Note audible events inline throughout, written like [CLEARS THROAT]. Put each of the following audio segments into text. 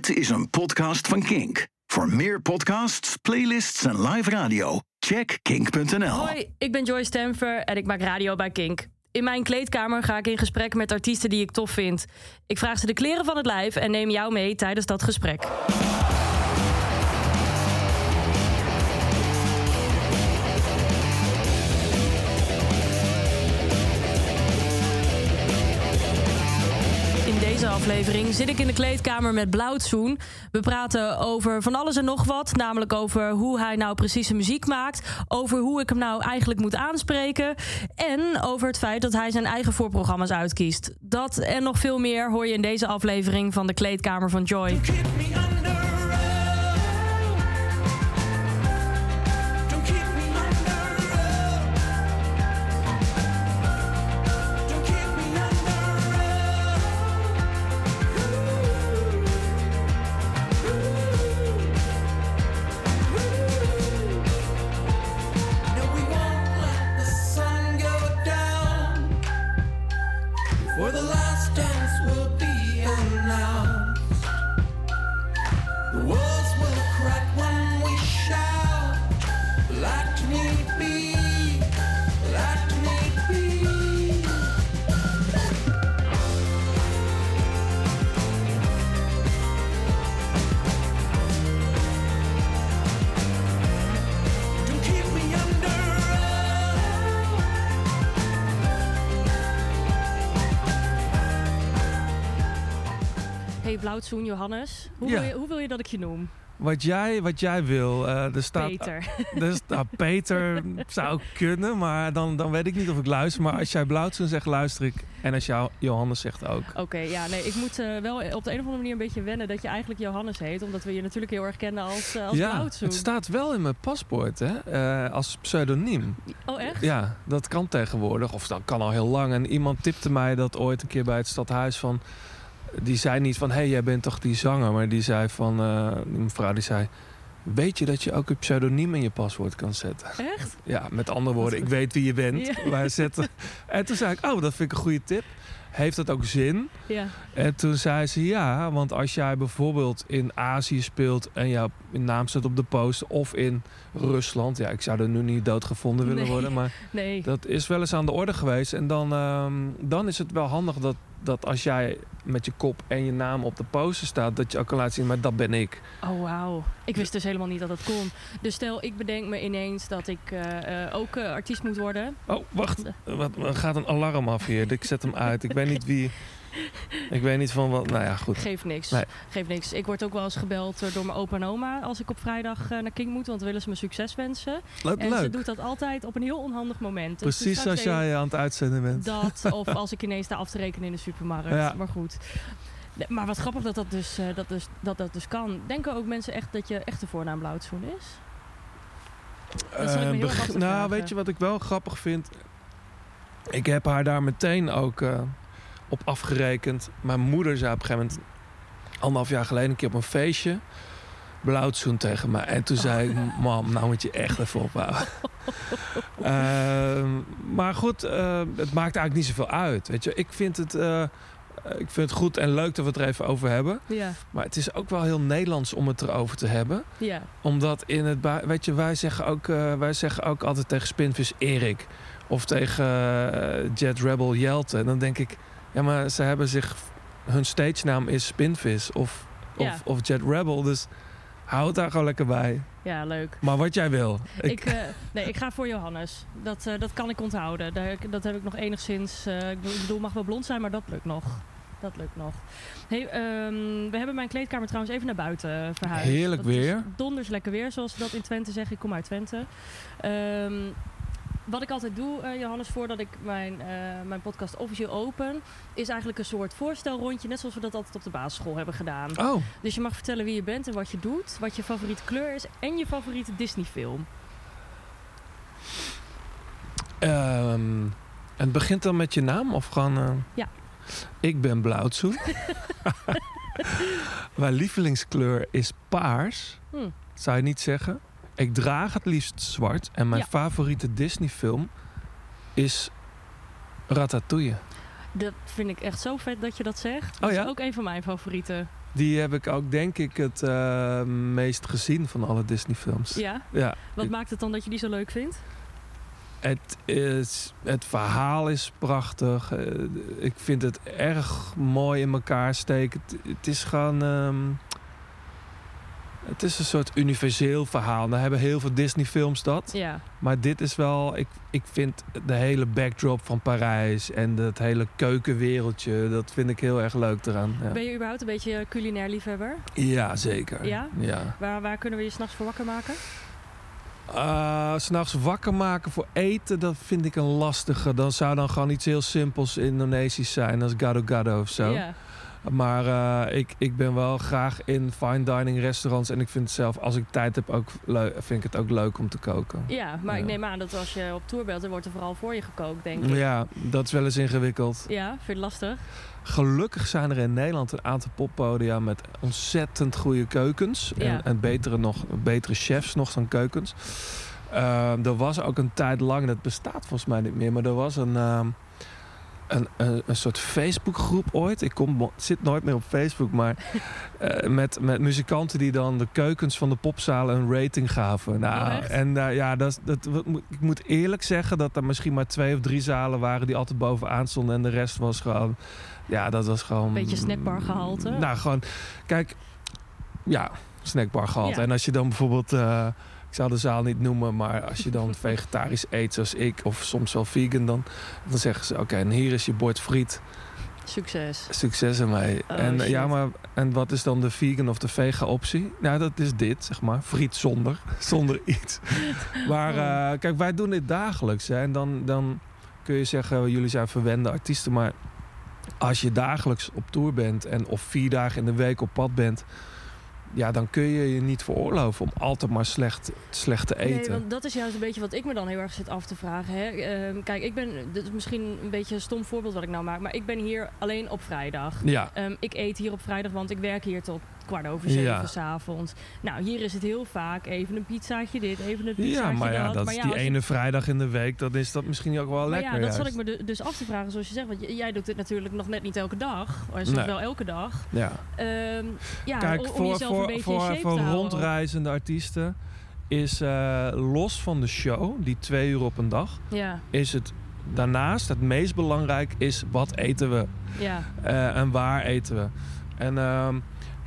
Dit is een podcast van Kink. Voor meer podcasts, playlists en live radio, check kink.nl. Hoi, ik ben Joyce Stemfer en ik maak radio bij Kink. In mijn kleedkamer ga ik in gesprek met artiesten die ik tof vind. Ik vraag ze de kleren van het lijf en neem jou mee tijdens dat gesprek. Aflevering zit ik in de kleedkamer met Blauwtsoen. We praten over van alles en nog wat. Namelijk over hoe hij nou precies zijn muziek maakt. Over hoe ik hem nou eigenlijk moet aanspreken. En over het feit dat hij zijn eigen voorprogramma's uitkiest. Dat en nog veel meer hoor je in deze aflevering van de kleedkamer van Joy. Blauwtsoen, Johannes. Hoe, Ja. wil je, hoe wil je dat ik je noem? Wat jij, wat jij wil. eh, er staat, Peter. [LAUGHS] Er staat Peter zou kunnen, maar dan, dan weet ik niet of ik luister. Maar als jij Blauwtsoen zegt, luister ik. En als jou Johannes zegt ook. Oké, ja, nee, ik moet eh, wel op de een of andere manier een beetje wennen dat je eigenlijk Johannes heet. Omdat we je natuurlijk heel erg kennen als, eh als ja, Blauwtsoen. het staat wel in mijn paspoort, hè? als pseudoniem. Oh, echt? Ja, dat kan tegenwoordig. Of dat kan al heel lang. En iemand tipte mij dat ooit een keer bij het stadhuis van... Die zei niet van, hé, hey, jij bent toch die zanger? Maar die zei van, eh, die mevrouw die zei... Weet je dat je ook een pseudoniem in je paswoord kan zetten? Echt? Ja, met andere woorden, ik weet wie je bent. Ja. Wij zetten... [LAUGHS] En toen zei ik, oh, dat vind ik een goede tip. Heeft dat ook zin? Ja. En toen zei ze ja, want als jij bijvoorbeeld in Azië speelt en jouw naam staat op de post of in Rusland, ja, ik zou er nu niet doodgevonden willen Nee. worden, maar Nee. dat is wel eens aan de orde geweest. En dan, ehm, dan is het wel handig dat, dat als jij met je kop en je naam op de poster staat, dat je ook kan laten zien, maar dat ben ik. Oh, wauw. Ik wist dus helemaal niet dat dat kon. Dus stel, ik bedenk me ineens dat ik eh, eh, ook eh, artiest moet worden. Oh, wacht, wat, er gaat een alarm af hier. Ik zet hem uit. Ik weet niet wie. [LAUGHS] Ik weet niet van wat. Nou ja, goed. Geeft niks. Nee. Geeft niks. Ik word ook wel eens gebeld eh, door mijn opa en oma als ik op vrijdag eh, naar King moet. Want dan willen ze me succes wensen. Leuk. En ze leuk. doet dat altijd op een heel onhandig moment. Dus Precies als jij aan het uitzenden bent. Dat, [LAUGHS] of als ik ineens sta af te rekenen in de supermarkt. Ja. Maar goed. Maar wat grappig dat dat dus, eh, dat dus, dat dat dus kan. Denken ook mensen echt dat je echte voornaam Blauwtsoen is? Dat Eh, nou, vragen. weet je wat ik wel grappig vind? Ik heb haar daar meteen ook eh, op afgerekend. Mijn moeder zei op een gegeven moment, anderhalf jaar geleden, een keer op een feestje, blauwtsoen tegen mij. En toen zei ik, [LAUGHS] mam, nou moet je echt even ophouden. [LAUGHS] Ehm, maar goed, eh, het maakt eigenlijk niet zoveel uit. Weet je, ik vind het. eh, ik vind het goed en leuk dat we het er even over hebben. Ja, Maar het is ook wel heel Nederlands om het erover te hebben ja. omdat in het weet je, wij zeggen ook, eh, wij zeggen ook altijd tegen Spinvis Erik. Of tegen eh, Jet Rebel Jelte. En dan denk ik, ja, maar ze hebben zich. Hun stage naam is Spinvis of, Ja. of, of Jet Rebel. Dus houd daar gewoon lekker bij. Ja, leuk. Maar wat jij wil. Ik, eh, nee, ik ga voor Johannes. Dat, eh, dat kan ik onthouden. Daar, dat heb ik nog enigszins... eh, ik bedoel, mag wel blond zijn, maar dat lukt nog. Dat lukt nog. Hey, ehm, we hebben mijn kleedkamer trouwens even naar buiten verhuisd. Heerlijk Dat weer. Donders lekker weer, zoals ze dat in Twente zeggen. Ik kom uit Twente. Ehm, wat ik altijd doe, eh, Johannes, voordat ik mijn, eh, mijn podcast officieel open... is eigenlijk een soort voorstelrondje. Net zoals we dat altijd op de basisschool hebben gedaan. Oh, Dus je mag vertellen wie je bent en wat je doet. Wat je favoriete kleur is en je favoriete Disney-film. en het begint dan met je naam of gewoon... eh, Ja. Ik ben Blauwtsoen. [LAUGHS] [LAUGHS] Mijn lievelingskleur is paars. Hm. Zou je niet zeggen? Ik draag het liefst zwart. En mijn Ja. favoriete Disney-film is Ratatouille. Dat vind ik echt zo vet dat je dat zegt. Oh Dat ja? is ook een van mijn favorieten Die heb ik ook denk ik het eh, meest gezien van alle Disney films. Ja? Ja, Wat ik- maakt het dan dat je die zo leuk vindt? Het, is, het verhaal is prachtig. Eh, ik vind het erg mooi in elkaar steken. Het, het is gewoon... ehm, het is een soort universeel verhaal. Nou hebben heel veel Disney films dat. Ja. Maar dit is wel... Ik, ik vind de hele backdrop van Parijs... en het hele keukenwereldje... dat vind ik heel erg leuk eraan. Ja, Ben je überhaupt een beetje culinair liefhebber? ja zeker. Ja? ja. Waar, waar kunnen we je s'nachts voor wakker maken? Uh, S'nachts wakker maken voor eten, dat vind ik een lastige. Dan zou dan gewoon iets heel simpels Indonesisch zijn, als gado gado of zo. Ja. Maar eh, ik, ik ben wel graag in fine dining restaurants. En ik vind het zelf, als ik tijd heb, ook vind ik het ook leuk om te koken. ja, maar ik neem aan dat als je op tour bent, dan wordt er vooral voor je gekookt, denk ik. Ja, dat is wel eens ingewikkeld. Ja, vind je het lastig? Gelukkig zijn er in Nederland een aantal poppodia met ontzettend goede keukens. Ja. En, en betere, nog, betere chefs nog dan keukens. Ehm, er was ook een tijd lang, dat bestaat volgens mij niet meer, maar er was een, ehm, een, een, een soort Facebookgroep ooit. Ik kom, zit nooit meer op Facebook, maar [LAUGHS] eh, met, met muzikanten die dan de keukens van de popzalen een rating gaven. Nou, Oh, en eh, ja, dat, is- dat, ik moet eerlijk zeggen dat er misschien maar twee of drie zalen waren die altijd bovenaan stonden en de rest was gewoon, ja, dat was gewoon. Beetje snackbar gehalte. Nou, gewoon, kijk, ja, snackbar gehalte. Ja. En als je dan bijvoorbeeld, eh, ik zou de zaal niet noemen, maar als je dan [LAUGHS] vegetarisch eet zoals ik, of soms wel vegan, dan, dan zeggen ze: Oké, en hier is je bord friet. Succes. Succes ermee. Oh, en, shit. ja, maar, en wat is dan de vegan of de vega optie? Nou, dat is dit, zeg maar. Friet zonder, [LAUGHS] zonder iets. [LAUGHS] Maar Oh. eh, kijk, wij doen dit dagelijks. Hè, en dan, dan kun je zeggen, jullie zijn verwende artiesten. Maar als je dagelijks op tour bent en of vier dagen in de week op pad bent... Ja, dan kun je je niet veroorloven om altijd maar slecht, slecht te eten. Nee, want dat is juist een beetje wat ik me dan heel erg zit af te vragen. Hè. Ehm, kijk, ik ben, dit is misschien een beetje een stom voorbeeld wat ik nou maak, maar ik ben hier alleen op vrijdag. Ja, Ehm, ik eet hier op vrijdag, want ik werk hier tot kwart over zeven Ja. s'avonds. Nou, hier is het heel vaak even een pizzaatje dit, even een pizzaatje ja, maar ja, dat. dat Maar is ja, die ene vrijdag in de week, dan is dat misschien ook wel Maar lekker. ja, dat zat juist. ik me du- dus af te vragen, zoals je zegt. Want jij doet dit natuurlijk nog net niet elke dag. Maar soms Nee. wel elke dag. Ja. Ehm, ja, Kijk, om, om voor, voor, voor, rondreizende artiesten is eh, los van de show, die twee uur op een dag, Ja, is het daarnaast het meest belangrijk is wat eten we ja, eh, en waar eten we. En, ehm,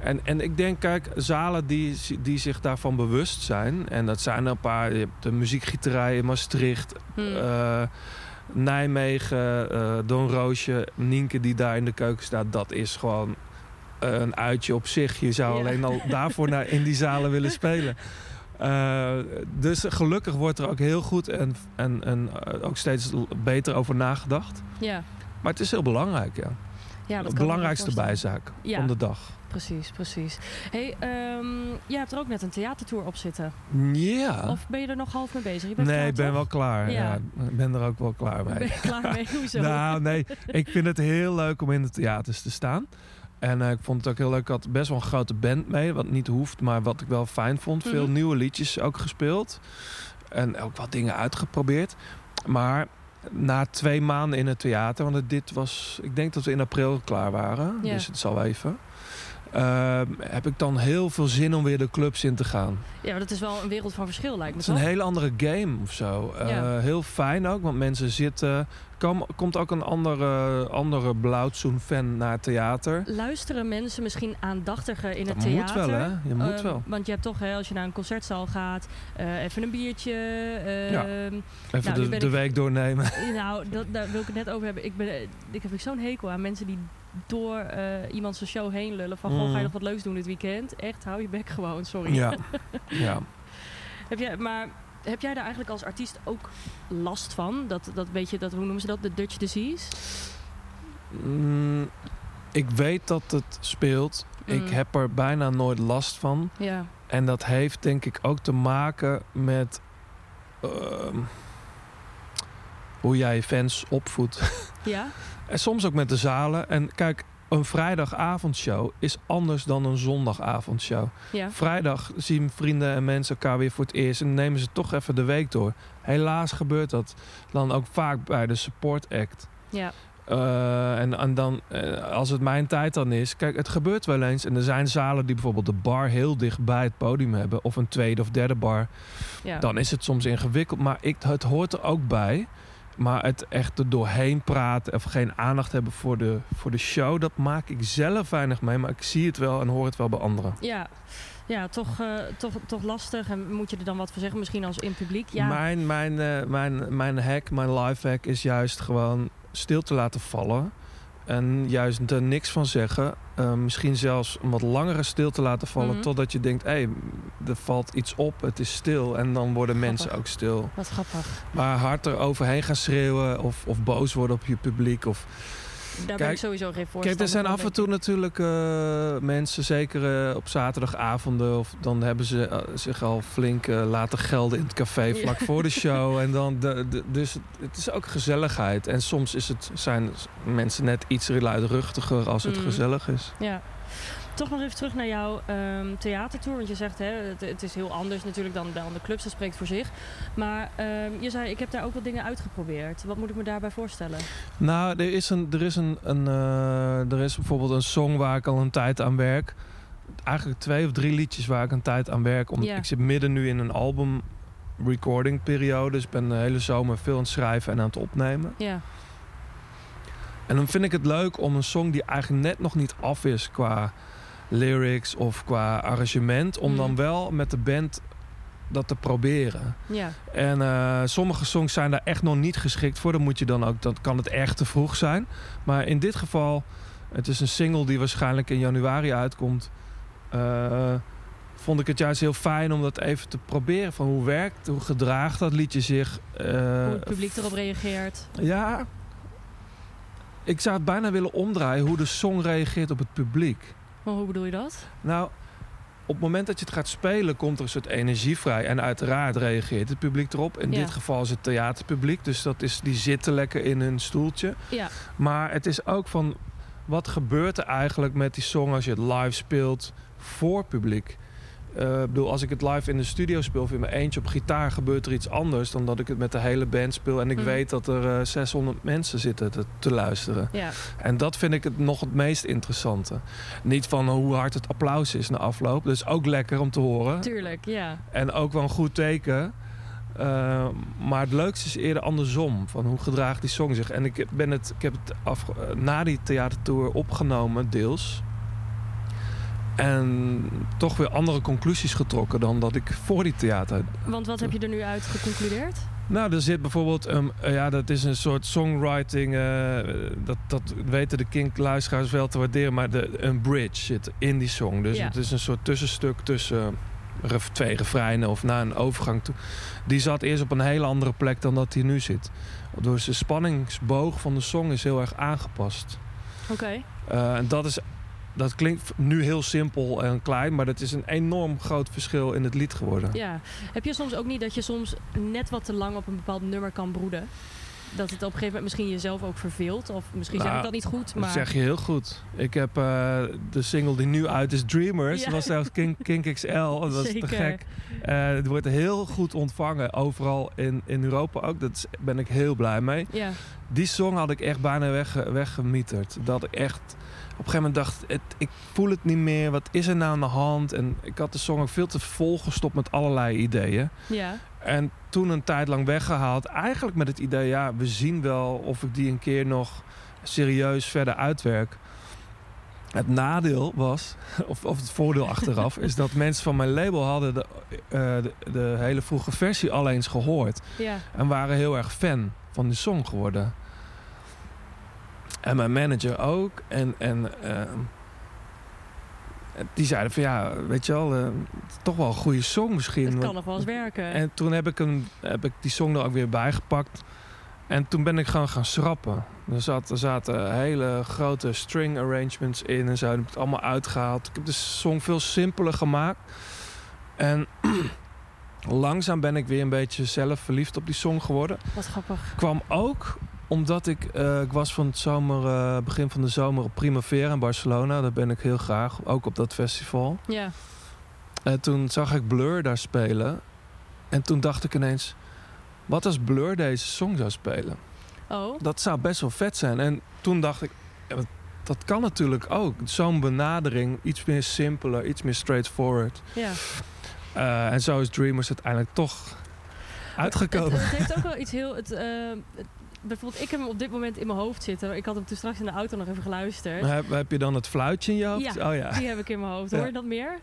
en, en ik denk, kijk, zalen die, die zich daarvan bewust zijn, en dat zijn er een paar, je hebt de muziekgieterij in Maastricht, Hm. eh, Nijmegen, eh, Don Roosje, Nienke die daar in de keuken staat, dat is gewoon een uitje op zich. Je zou Ja. alleen al daarvoor naar, in die zalen willen [LAUGHS] spelen. Eh, dus gelukkig wordt er ook heel goed en, en, en ook steeds beter over nagedacht. ja. Maar het is heel belangrijk, ja. ja dat belangrijkste bijzaak Ja. van de dag. Precies, precies. hey, ehm, jij hebt er ook net een theatertour op zitten. Ja. Of ben je er nog half mee bezig? Je bent nee, ik ben wel klaar. Ja. Ja. ik ben er ook wel klaar Ben mee. je klaar mee? [LAUGHS] Hoezo? Nou, nee, ik vind het heel leuk om in de theaters te staan. En eh, ik vond het ook heel leuk. Ik had best wel een grote band mee. Wat niet hoeft, maar wat ik wel fijn vond. Veel Mhm. nieuwe liedjes ook gespeeld. En ook wat dingen uitgeprobeerd. Maar na twee maanden in het theater... want dit was... Ik denk dat we in april klaar waren. Ja. Dus het zal even. Eh, heb ik dan heel veel zin om weer de clubs in te gaan. Ja, maar dat is wel een wereld van verschil, lijkt me Het is een hele andere game of zo. Eh, Ja. heel fijn ook, want mensen zitten... Kom, komt ook een andere, andere Blauwtsoen-fan naar het theater. Luisteren mensen misschien aandachtiger in Dat het moet theater? wel, hè? Je moet Ehm, wel. Want je hebt toch, hè, als je naar een concertzaal gaat, eh, even een biertje. ehm, Even nou, de, de ik- week doornemen. Nou, dat, daar wil ik het net over hebben. Ik, ben, ik heb zo'n hekel aan mensen die door eh iemand zijn show heen lullen. Van, goh, ga Mm. je nog wat leuks doen dit weekend? Echt, hou je bek gewoon, sorry. Ja. [LAUGHS] ja. Heb jij, maar heb jij daar eigenlijk als artiest ook last van? Dat, dat beetje, dat, hoe noemen ze dat? De Dutch disease? Mm, ik weet dat het speelt. Ik Mm. heb er bijna nooit last van. Ja. En dat heeft denk ik ook te maken met... ehm, hoe jij fans opvoedt. [LAUGHS] Ja? En soms ook met de zalen. En kijk, een vrijdagavondshow is anders dan een zondagavondshow. Ja. Vrijdag zien vrienden en mensen elkaar weer voor het eerst en nemen ze toch even de week door. Helaas gebeurt dat dan ook vaak bij de support act. Ja. Eh, en, en dan, eh, als het mijn tijd dan is... Kijk, het gebeurt wel eens. En er zijn zalen die bijvoorbeeld de bar heel dicht bij het podium hebben. Of een tweede of derde bar. Ja. Dan is het soms ingewikkeld. Maar ik, het hoort er ook bij. Maar het echt er doorheen praten of geen aandacht hebben voor de, voor de show... dat maak ik zelf weinig mee. Maar ik zie het wel en hoor het wel bij anderen. Ja, ja toch, eh, toch, toch lastig. En moet je er dan wat voor zeggen? Misschien als in publiek? Ja, Mijn, mijn, eh, mijn, mijn hack, mijn life hack is juist gewoon stil te laten vallen. En juist er niks van zeggen. Eh, misschien zelfs een wat langere stil te laten vallen. Mhm. Totdat je denkt, hé, hey, er valt iets op, het is stil. En dan worden mensen ook stil. wat grappig. Maar hard er overheen gaan schreeuwen of, of boos worden op je publiek. Of... Daar ben ik sowieso geen voorstander Kijk, er zijn af en toe natuurlijk eh, mensen, zeker eh, op zaterdagavonden... of dan hebben ze eh, zich al flink laten gelden in het café vlak voor de [LAUGHS] show. En dan de, de- dus het, het is ook gezelligheid. En soms is het, zijn mensen net iets luidruchtiger als het Mhm. gezellig is. Ja. Toch nog even terug naar jouw ehm, theatertour. Want je zegt, hè, het, het is heel anders natuurlijk dan, dan de clubs. Dat spreekt voor zich. Maar ehm, je zei, ik heb daar ook wat dingen uitgeprobeerd. Wat moet ik me daarbij voorstellen? Nou, er is, een, er, is een, een, eh, er is bijvoorbeeld een song waar ik al een tijd aan werk. Eigenlijk twee of drie liedjes waar ik een tijd aan werk. Omdat. Ik zit midden nu in een album recording periode. Dus ik ben de hele zomer veel aan het schrijven en aan het opnemen. Ja, En dan vind ik het leuk om een song die eigenlijk net nog niet af is qua lyrics of qua arrangement. Om dan wel met de band dat te proberen. ja, En eh, sommige songs zijn daar echt nog niet geschikt voor. Dan moet je dan ook, dan kan het echt te vroeg zijn. Maar in dit geval, het is een single die waarschijnlijk in januari uitkomt. eh, vond ik het juist heel fijn om dat even te proberen. Van hoe werkt, hoe gedraagt dat liedje zich? eh, hoe het publiek erop reageert. ja, ik zou het bijna willen omdraaien hoe de song reageert op het publiek. Maar hoe bedoel je dat? Nou, op het moment dat je het gaat spelen, komt er een soort energie vrij. En uiteraard reageert het publiek erop. In Ja. dit geval is het theaterpubliek. Dus dat is, die zitten lekker in hun stoeltje. Ja, Maar het is ook van... Wat gebeurt er eigenlijk met die song als je het live speelt voor publiek? Eh, ik bedoel, als ik het live in de studio speel of in mijn eentje op gitaar... gebeurt er iets anders dan dat ik het met de hele band speel... en ik Mhm. weet dat er eh, 600 mensen zitten te, te luisteren. ja, En dat vind ik het nog het meest interessante. Niet van hoe hard het applaus is na afloop. Is ook lekker om te horen. tuurlijk, ja. En ook wel een goed teken. Uh, maar het leukste is eerder andersom. Van hoe gedraagt die song zich. En ik, ben het, ik heb het af, eh, na die theatertour opgenomen, deels. En toch weer andere conclusies getrokken dan dat ik voor die theater. Want wat heb je er nu uit geconcludeerd? Nou, er zit bijvoorbeeld, um, uh, ja, dat is een soort songwriting. Uh, dat, dat weten de Kink-luisteraars wel te waarderen. Maar de, een bridge zit in die song. Dus Ja. het is een soort tussenstuk tussen ref- twee refreinen of na een overgang toe. Die zat eerst op een hele andere plek dan dat die nu zit. Dus de spanningsboog van de song is heel erg aangepast. Oké. En dat is. Dat klinkt nu heel simpel en klein, maar dat is een enorm groot verschil in het lied geworden. Ja. Heb je soms ook niet dat je soms net wat te lang op een bepaald nummer kan broeden? Dat het op een gegeven moment misschien jezelf ook verveelt? Of misschien zeg ik Nou, dat niet goed, Dat maar... zeg je heel goed. Ik heb uh, de single die nu uit is, Dreamers. Ja. Dat was zelfs King, Kink XL. Dat was te gek. Uh, het wordt heel goed ontvangen. Overal in, in Europa ook. Daar ben ik heel blij mee. Ja. Die song had ik echt bijna weg, weggemieterd. Dat ik echt een gegeven moment dacht... Het, ik voel het niet meer. Wat is er nou aan de hand? En ik had de song ook veel te vol gestopt met allerlei ideeën. Ja. En toen een tijd lang weggehaald. Eigenlijk met het idee, ja, we zien wel of ik die een keer nog serieus verder uitwerk. Het nadeel was, [LAUGHS] of, of het voordeel achteraf, is dat [LAUGHS] mensen van mijn label hadden de, uh, de, de, hele vroege versie al eens gehoord. Ja. En waren heel erg fan van die song geworden. En mijn manager ook. En, en uh, die zeiden van ja, weet je wel, uh, toch wel een goede song misschien. Het kan nog wel eens werken. En toen heb ik, een, heb ik die song er ook weer bijgepakt. En toen ben ik gewoon gaan schrappen. Er, zat, er zaten hele grote string arrangements in en zo. Ik heb het allemaal uitgehaald. Ik heb de song veel simpeler gemaakt. En [CLEARS THROAT] langzaam ben ik weer een beetje zelf verliefd op die song geworden. Wat grappig. Kwam ook omdat ik, uh, ik was van het zomer, uh, begin van de zomer op Primavera in Barcelona. Daar ben ik heel graag, ook op dat festival. Ja. En toen zag ik Blur daar spelen. En toen dacht ik ineens, wat als Blur deze song zou spelen? Oh, Dat zou best wel vet zijn. En toen dacht ik, ja, dat- kan natuurlijk ook. Zo'n benadering, iets meer simpeler, iets meer straightforward. ja. Eh, en zo is Dreamers uiteindelijk toch uitgekomen. Het, het [LAUGHS] heeft ook wel iets heel... Het, eh, het- bijvoorbeeld, ik heb hem op dit moment in mijn hoofd zitten. Ik had hem toen straks in de auto nog even geluisterd. Maar heb, heb je dan het fluitje in je hoofd? Ja, Oh ja. Die heb ik in mijn hoofd. Hoor je dat meer?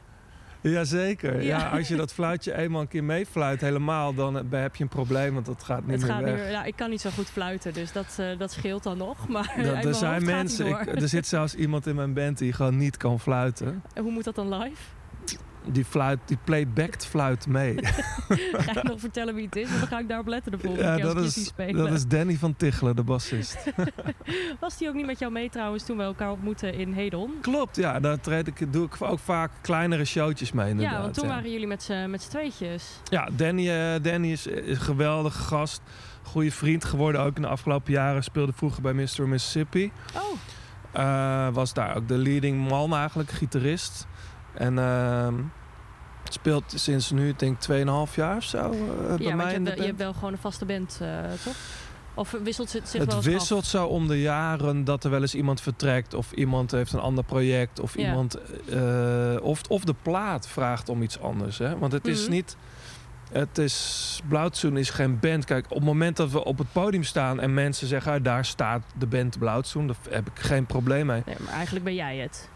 Jazeker. Ja. Ja. als je dat fluitje eenmaal een keer meefluit helemaal, dan eh, heb je een probleem, want dat gaat niet Het meer gaat weg. niet meer, ja, ik kan niet zo goed fluiten, dus dat, eh, dat scheelt dan nog. Maar Dat- [LAUGHS] er zijn mensen, ik, er zit zelfs iemand in mijn band die gewoon niet kan fluiten. En hoe moet dat dan live? Die, fluit, die playbacked fluit mee. [LAUGHS] Ga je nog vertellen wie het is? Want dan ga ik daarop letten de volgende ja, keer als dat ik is, spelen. dat is Danny van Tichelen, de bassist. [LAUGHS] Was die ook niet met jou mee trouwens toen we elkaar ontmoetten in Hedon? Klopt, ja. Daar treed ik, doe ik ook vaak kleinere showtjes mee inderdaad. ja, want toen ja. waren jullie met z'n tweetjes. Ja, Danny, eh, Danny is, is een geweldige gast. Goede vriend geworden ook in de afgelopen jaren. Speelde vroeger bij Mr. Mississippi. Oh, Eh, was daar ook de leading man eigenlijk, gitarist. En ehm, speelt sinds nu, ik denk 2,5 jaar of zo eh, bij mij je in hebt, de wel, je hebt wel gewoon een vaste band, eh, toch? Of wisselt het zich wel Het wisselt zo om de jaren dat er wel eens iemand vertrekt... of iemand heeft een ander project... of, Ja. iemand, eh, of, of de plaat vraagt om iets anders. Hè? Want het is Mhm. niet... Het is, Blauwtsoen is geen band. Kijk, op het moment dat we op het podium staan... en mensen zeggen, ah, daar staat de band Blauwtsoen... daar heb ik geen probleem mee. Nee, maar eigenlijk ben jij het.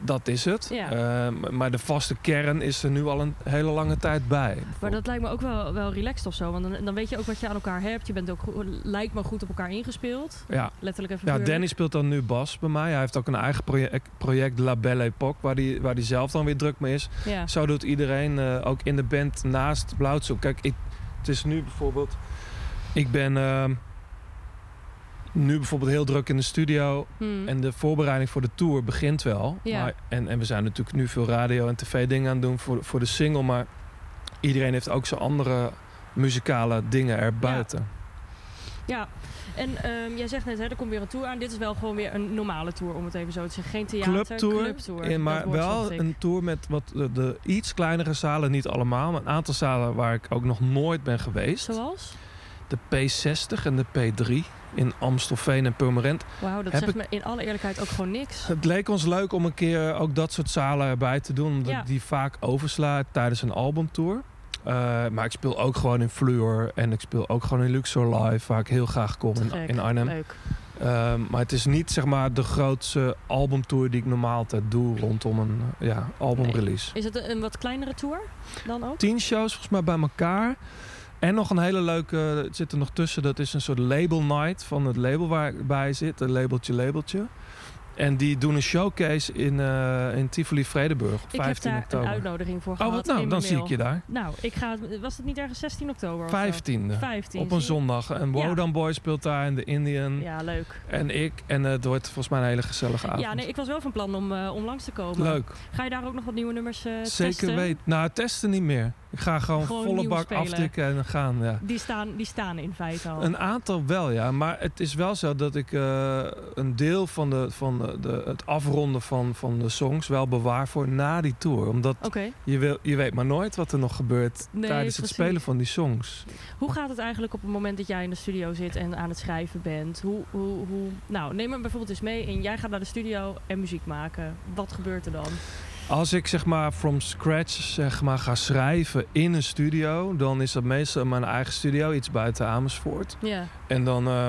Dat is het. Ja. Eh, maar de vaste kern is er nu al een hele lange tijd bij. Maar dat lijkt me ook wel, wel relaxed of zo. Want dan, dan weet je ook wat je aan elkaar hebt. Je bent ook, lijkt me goed op elkaar ingespeeld. Ja, Letterlijk even Ja. Danny speelt dan nu bas bij mij. Hij heeft ook een eigen project, project La Belle Époque, waar hij waar die zelf dan weer druk mee is. Ja. Zo doet iedereen eh, ook in de band naast Blauwtsoek. Kijk, ik, het is nu bijvoorbeeld... Ik ben ehm, nu bijvoorbeeld heel druk in de studio. Hmm. En de voorbereiding voor de tour begint wel. Ja. Maar, en, en we zijn natuurlijk nu veel radio- en tv-dingen aan het doen voor, voor de single. Maar iedereen heeft ook zijn andere muzikale dingen erbuiten. Ja, en ehm, jij zegt net, hè, er komt weer een tour aan. Dit is wel gewoon weer een normale tour, om het even zo te zeggen. Geen theater, Clubtour, clubtour. Maar wel een tour met wat de, de iets kleinere zalen, niet allemaal, maar een aantal zalen waar ik ook nog nooit ben geweest. Zoals? De P60 en de P3 in Amstelveen en Purmerend. Wauw, dat Heb zegt ik- me in alle eerlijkheid ook gewoon niks. Het leek ons leuk om een keer ook dat soort zalen erbij te doen, omdat Ja. ik die vaak oversla tijdens een albumtour. Eh, maar ik speel ook gewoon in Fluor en ik speel ook gewoon in Luxor Live, waar ik heel graag kom in, Arnhem. Leuk. Ehm, maar het is niet zeg maar de grootste albumtour die ik normaal altijd doe rondom een ja, albumrelease. Is het een, een wat kleinere tour dan ook? Tien shows volgens mij bij elkaar. En nog een hele leuke, het zit er nog tussen, dat is een soort label night van het label waar ik bij zit. Een labeltje, labeltje. En die doen een showcase in, eh in Tivoli Vredenburg op Ik heb 15 daar oktober. een uitnodiging voor Oh, gehad wat nou? Dan zie ik je daar. Nou, ik ga, was het niet ergens 16 oktober? of zo? 15e. 15. Op een zondag. En Ja. Wodan Boy speelt daar en de Indian. Ja, leuk. En ik. En het wordt volgens mij een hele gezellige avond. Ja, nee, ik was wel van plan om, eh, om langs te komen. Leuk. Ga je daar ook nog wat nieuwe nummers eh Zeker testen? weten. Nou, testen niet meer. Ik ga gewoon, Gewoon volle bak spelen. aftikken en gaan. Ja. Die staan, die staan in feite al. Een aantal wel, ja. Maar het is wel zo dat ik eh, een deel van, de, van de, de, het afronden van, van de songs wel bewaar voor na die tour. Omdat je, wil, je weet maar nooit wat er nog gebeurt Nee, tijdens precies. het spelen van die songs. Hoe gaat het eigenlijk op het moment dat jij in de studio zit en aan het schrijven bent? Hoe, hoe, hoe, nou, neem me bijvoorbeeld eens mee en jij gaat naar de studio en muziek maken. Wat gebeurt er dan? Als ik zeg maar from scratch zeg maar, ga schrijven in een studio, dan is dat meestal mijn eigen studio, iets buiten Amersfoort. Ja, En dan eh,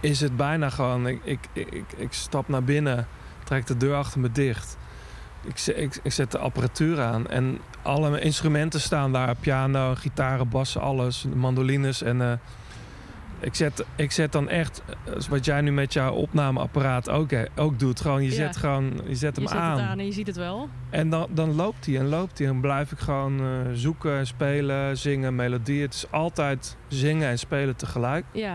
is het bijna gewoon, ik, ik, ik, ik stap naar binnen, trek de deur achter me dicht. Ik, zet- ik, ik zet de apparatuur aan en alle instrumenten staan daar. Piano, gitaren, bassen, alles. Mandolines en... eh, ik zet, ik zet dan echt, eh, wat jij nu met jouw opnameapparaat ook, eh, ook doet. Gewoon, je Ja. zet, gewoon, je zet hem je zet aan. het aan en je ziet het wel. En dan, dan loopt hij en loopt hij. En blijf ik gewoon eh, zoeken, spelen, zingen, melodie. Het is altijd zingen en spelen tegelijk. Ja.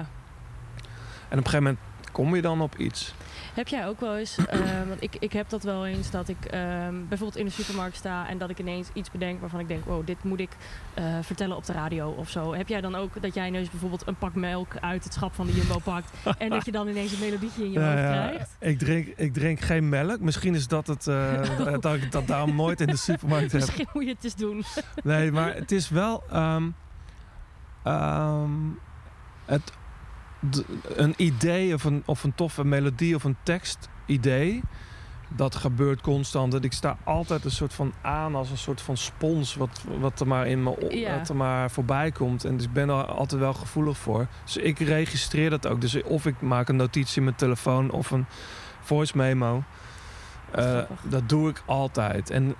En op een gegeven moment kom je dan op iets. Heb jij ook wel eens, eh, [CLEARS THROAT] want ik, ik heb dat wel eens, dat ik ehm, bijvoorbeeld in de supermarkt sta en dat ik ineens iets bedenk waarvan ik denk, wow, dit moet ik eh, vertellen op de radio of zo. Heb jij dan ook dat jij ineens bijvoorbeeld een pak melk uit het schap van de Jumbo pakt en dat je dan ineens een melodietje in je [LAUGHS] hoofd krijgt? ik, drink, ik drink geen melk. Misschien is dat het eh, [LAUGHS] dat, dat ik dat daarom nooit in de supermarkt heb. Misschien moet je het eens doen. Nee, maar het is wel. ehm, ehm, het, een idee of een, of een toffe melodie of een tekstidee. Dat gebeurt constant. Dat ik sta altijd een soort van aan als een soort van spons. Wat, wat er maar in me Ja. wat er maar voorbij komt. En dus ik ben er altijd wel gevoelig voor. Dus ik registreer dat ook. Dus of ik maak een notitie in mijn telefoon of een voice memo. Eh, dat doe ik altijd. En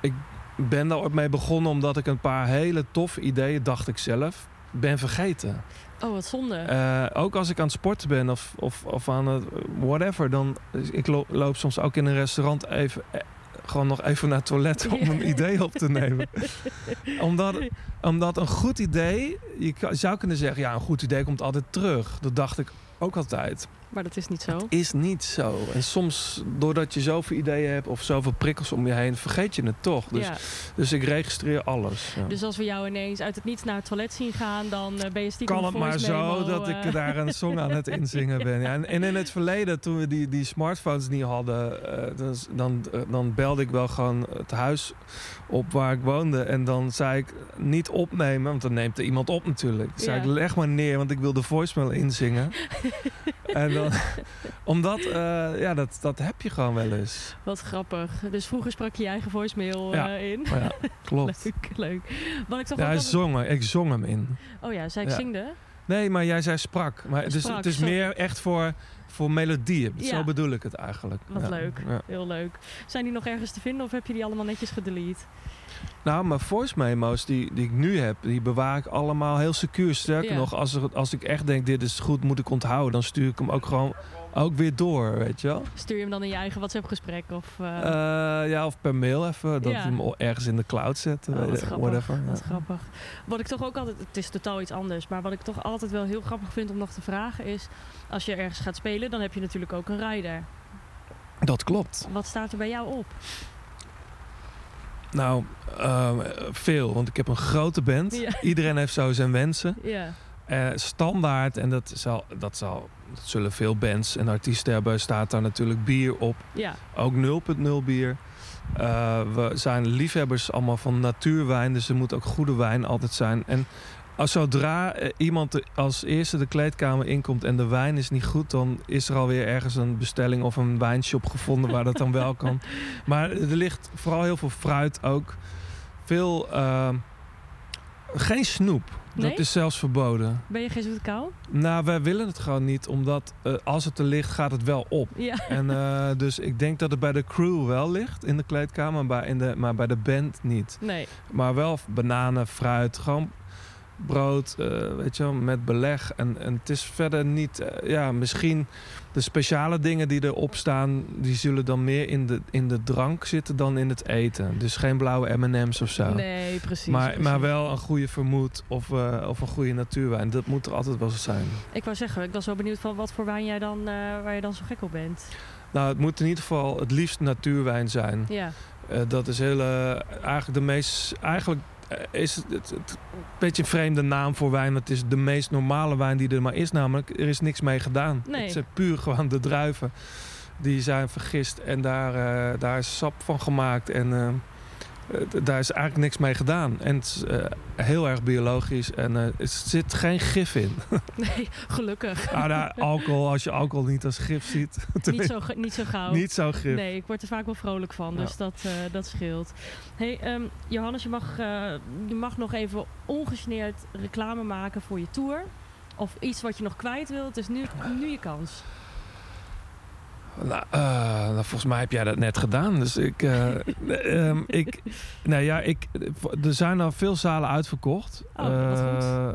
ik ben daar ooit mee begonnen omdat ik een paar hele toffe ideeën, dacht ik zelf, ben vergeten. Oh, wat zonde. Eh, ook als ik aan het sporten ben of, of, of aan het whatever, dan ik lo- loop soms ook in een restaurant even. eh, gewoon nog even naar het toilet om [LAUGHS] een idee op te nemen. [LAUGHS] omdat, omdat een goed idee, je zou kunnen zeggen, ja, een goed idee komt altijd terug. Dat dacht ik ook altijd. Maar dat is niet zo. Is niet zo. En soms, doordat je zoveel ideeën hebt of zoveel prikkels om je heen, vergeet je het toch. Dus, ja. dus ik registreer alles. ja. Dus als we jou ineens uit het niets naar het toilet zien gaan, dan eh, ben je stiekem kan het maar zo dat eh, ik daar een song aan het inzingen ben. Ja, en, en in het verleden, toen we die, die smartphones niet hadden, eh, dan, dan, eh, dan belde ik wel gewoon het huis op waar ik woonde. En dan zei ik niet opnemen, want dan neemt er iemand op natuurlijk. Dan zei ik leg maar neer, want ik wil de voicemail inzingen. [LAUGHS] en dan, [LAUGHS] omdat, eh, ja, dat, dat heb je gewoon wel eens. Wat grappig. Dus vroeger sprak je je eigen voicemail Ja. eh, in. Maar ja, klopt. [LAUGHS] Leuk, leuk. Wat ik toch Ja, hij zong, ik zong hem in. Oh ja, zei ik zingde? Nee, maar jij zei sprak. Maar dus, Sprak, het is sorry. meer echt voor, voor melodieën. Ja. Zo bedoel ik het eigenlijk. Wat Ja. leuk. Ja. Heel leuk. Zijn die nog ergens te vinden of heb je die allemaal netjes gedelete? Nou, mijn voice memo's die, die ik nu heb, die bewaar ik allemaal heel secuur. Sterker nog, als, er, als ik echt denk, dit is goed, moet ik onthouden. Dan stuur ik hem ook gewoon ook weer door, weet je wel. Stuur je hem dan in je eigen WhatsApp-gesprek? Of, eh, Eh, ja, of per mail even. Dat Ja. je hem ergens in de cloud zet. Oh, wat grappig. whatever. Wat Ja. grappig. Wat ik toch ook altijd, het is totaal iets anders, maar wat ik toch altijd wel heel grappig vind om nog te vragen is, als je ergens gaat spelen, dan heb je natuurlijk ook een rider. Dat klopt. Wat staat er bij jou op? Nou, ehm, veel. Want ik heb een grote band. Ja. Iedereen heeft zo zijn wensen. Ja, Eh, standaard, en dat, zal, dat, zal, dat zullen veel bands en artiesten hebben, staat daar natuurlijk bier op. ja, Ook 0.0 bier. Eh, we zijn liefhebbers allemaal van natuurwijn, dus er moet ook goede wijn altijd zijn. En als zodra eh, iemand als eerste de kleedkamer inkomt en de wijn is niet goed, dan is er alweer ergens een bestelling of een wijnshop gevonden waar dat dan wel kan. [LAUGHS] Maar er ligt vooral heel veel fruit ook. Veel. geen snoep. Nee? Dat is zelfs verboden. ben je geen zoete kou? Nou, wij willen het gewoon niet, omdat eh, als het er ligt, gaat het wel op. Ja, [LAUGHS] En eh, dus ik denk dat het bij de crew wel ligt in de kleedkamer, maar bij, in de, maar bij de band niet. nee. Maar wel bananen, fruit, gewoon brood, eh, weet je wel, met beleg. En, en het is verder niet, eh, ja, misschien de speciale dingen die erop staan, die zullen dan meer in de, in de drank zitten dan in het eten. Dus geen blauwe M&M's of zo. Nee, precies. maar, precies. maar wel een goede vermoed of, eh, of een goede natuurwijn. Dat moet er altijd wel zijn. Ik wou zeggen, ik was zo benieuwd van wat voor wijn jij dan, waar je dan zo gek op bent. Nou, het moet in ieder geval het liefst natuurwijn zijn. Ja, dat is heel, eh, eigenlijk de meest. Eigenlijk is het, het, het een beetje een vreemde naam voor wijn. Het is de meest normale wijn die er maar is. Namelijk, er is niks mee gedaan. Nee. Het zijn puur gewoon de druiven. Die zijn vergist en daar, eh, daar is sap van gemaakt. En eh, eh, daar is eigenlijk niks mee gedaan. En het is eh, heel erg biologisch. En eh, er zit geen gif in. [LAUGHS] nee, gelukkig. ah, nou, alcohol, als je alcohol niet als gif ziet. [LAUGHS] niet, zo, niet zo gauw. niet zo gif. Nee, ik word er vaak wel vrolijk van, dus Ja. dat, eh, dat scheelt. Hey, ehm, Johannes, je mag, eh, je mag nog even ongegeneerd reclame maken voor je tour. Of iets wat je nog kwijt wilt. Het is nu, nu je kans. Nou, eh, nou, volgens mij heb jij dat net gedaan. Dus ik. [LAUGHS] eh, ehm, ik nou ja, ik, er zijn al veel zalen uitverkocht. Oh, wat goed. Eh,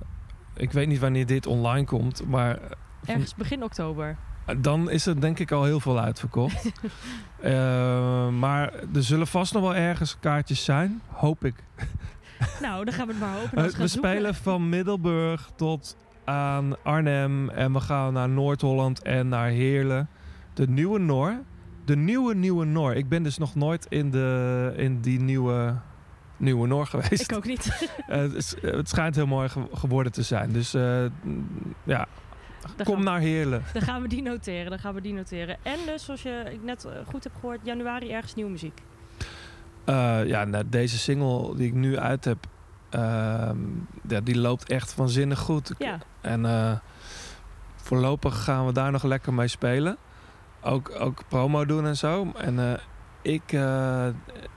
ik weet niet wanneer dit online komt, maar Ergens begin oktober. dan is er denk ik al heel veel uitverkocht. [LAUGHS] Eh, maar er zullen vast nog wel ergens kaartjes zijn, hoop ik. [LAUGHS] Nou, dan gaan we het maar hopen. Eh, we spelen van Middelburg tot aan Arnhem en we gaan naar Noord-Holland en naar Heerlen. De nieuwe Noor. De nieuwe nieuwe Noor. Ik ben dus nog nooit in, de, in die nieuwe, nieuwe Noor geweest. Ik ook niet. [LAUGHS] Eh, het, is- het schijnt heel mooi ge- geworden te zijn. Dus eh, ja, Dan kom naar Heerlen. dan gaan we die noteren. Dan gaan we die noteren. En dus, zoals je ik net eh, goed heb gehoord, januari ergens nieuwe muziek. Eh, ja, nou, deze single die ik nu uit heb, ehm, ja, die loopt echt waanzinnig goed. Ja, En eh, voorlopig gaan we daar nog lekker mee spelen. Ook, ook promo doen en zo. En eh, ik, eh,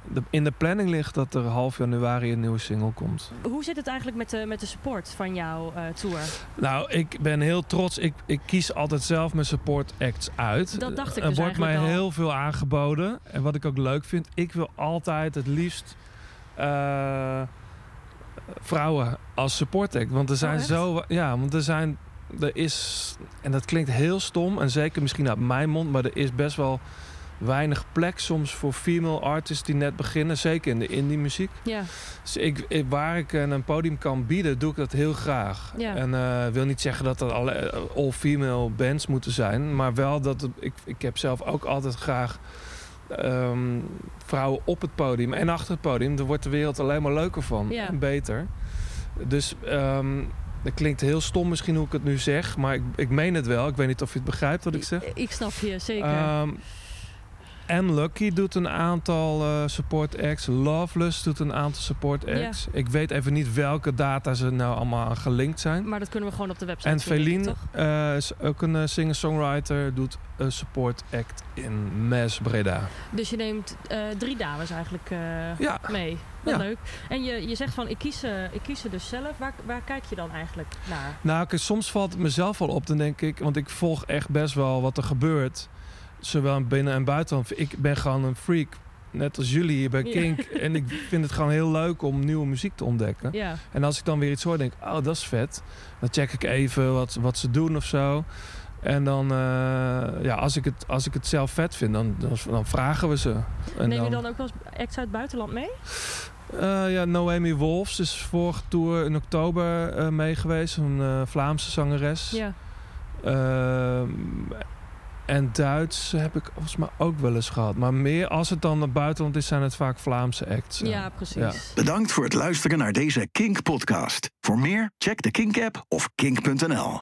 de, in de planning ligt dat er half januari een nieuwe single komt. Hoe zit het eigenlijk met de, met de support van jouw eh, tour? Nou, ik ben heel trots. Ik, ik kies altijd zelf mijn support acts uit. Dat dacht ik Er dus wordt mij al. heel veel aangeboden. En wat ik ook leuk vind, ik wil altijd het liefst vrouwen als support act. Want er zijn Oh, zo. Ja, want er zijn. Er is. En dat klinkt heel stom. En zeker misschien uit mijn mond. Maar er is best wel weinig plek soms voor female artists die net beginnen. Zeker in de indie muziek. Ja, Dus ik, ik- waar ik een, een podium kan bieden, doe ik dat heel graag. Ja. En eh wil niet zeggen dat er alle eh, all-female bands moeten zijn. Maar wel dat het, ik, ik heb zelf ook altijd graag ehm, vrouwen op het podium en achter het podium. Daar wordt de wereld alleen maar leuker van Ja. en beter. Dus ehm dat klinkt heel stom misschien hoe ik het nu zeg. Maar ik, ik meen het wel. Ik weet niet of je het begrijpt wat ik zeg. ik, ik snap je zeker. Ehm en Lucky doet een aantal eh, support acts. Loveless doet een aantal support Ja. acts. Ik weet even niet welke data ze nou allemaal aan gelinkt zijn. maar dat kunnen we gewoon op de website En Feline eh, is ook een eh, singer-songwriter. Doet een support act in Mes Breda. Dus je neemt drie dames eigenlijk Ja, mee. Wat Ja. leuk. En je, je zegt van, ik kies, ik kies ze dus zelf. Waar, waar kijk je dan eigenlijk naar? nou soms valt het mezelf wel op. Dan denk ik, want ik volg echt best wel wat er gebeurt. Zowel in binnen- en buitenland. Ik ben gewoon een freak. Net als jullie hier bij Ja. Kink. [LAUGHS] En ik vind het gewoon heel leuk om nieuwe muziek te ontdekken. Ja, En als ik dan weer iets hoor, denk ik, oh, dat is vet. Dan check ik even wat, wat ze doen of zo. En dan, eh, ja, als ik, het, als ik het zelf vet vind, dan, dan, dan vragen we ze. En Neem je dan ook wel eens acts uit het buitenland mee? Eh, ja, Noemi Wolfs is vorige tour in oktober eh mee geweest. Een Vlaamse zangeres. Ja. En Duits heb ik volgens mij ook wel eens gehad. Maar meer als het dan het buitenland is, zijn het vaak Vlaamse acts. Ja, precies. Ja. Bedankt voor het luisteren naar deze Kink podcast. Voor meer, check de Kink app of kink.nl.